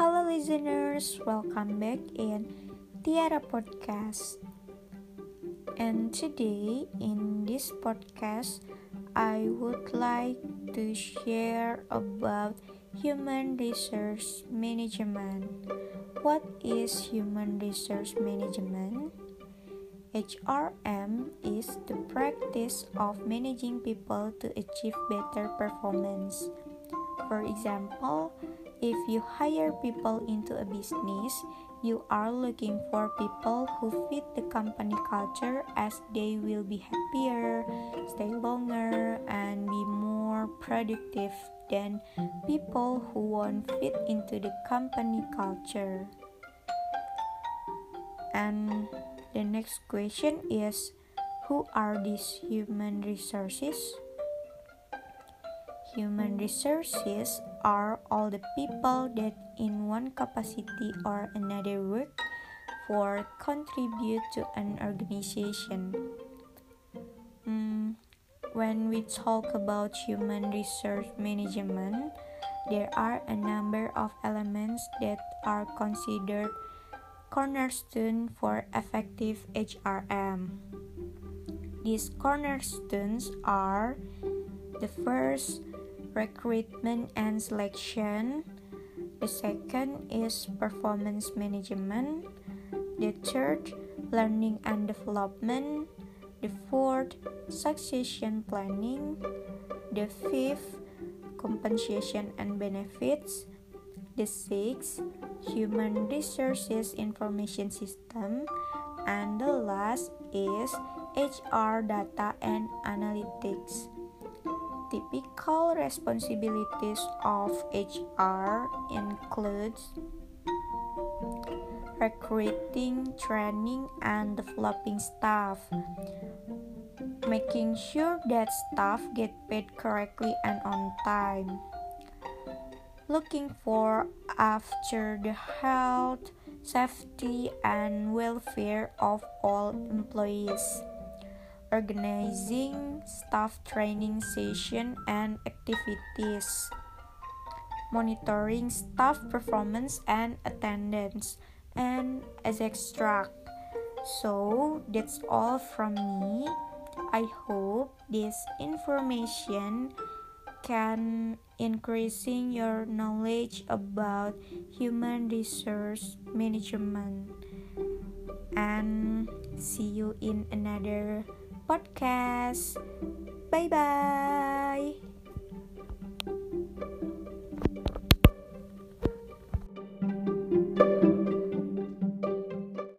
Hello, listeners, welcome back in Tiara Podcast. And today, in this podcast, I would like to share about human resource management. What is human resource management? HRM is the practice of managing people to achieve better performance. For example, if you hire people into a business, you are looking for people who fit the company culture as they will be happier, stay longer, and be more productive than people who won't fit into the company culture. And the next question is Who are these human resources? Human resources are all the people that in one capacity or another work for contribute to an organization. Mm, when we talk about human resource management, there are a number of elements that are considered cornerstone for effective HRM. These cornerstones are the first recruitment and selection. The second is performance management. The third, learning and development. The fourth, succession planning. The fifth, compensation and benefits. The sixth, human resources information system. And the last is HR data and analytics. Typical responsibilities of HR includes recruiting, training, and developing staff, making sure that staff get paid correctly and on time, looking for after the health, safety, and welfare of all employees organizing staff training session and activities, monitoring staff performance and attendance, and as extract. So that's all from me. I hope this information can increasing your knowledge about human resource management and see you in another podcast. Bye bye.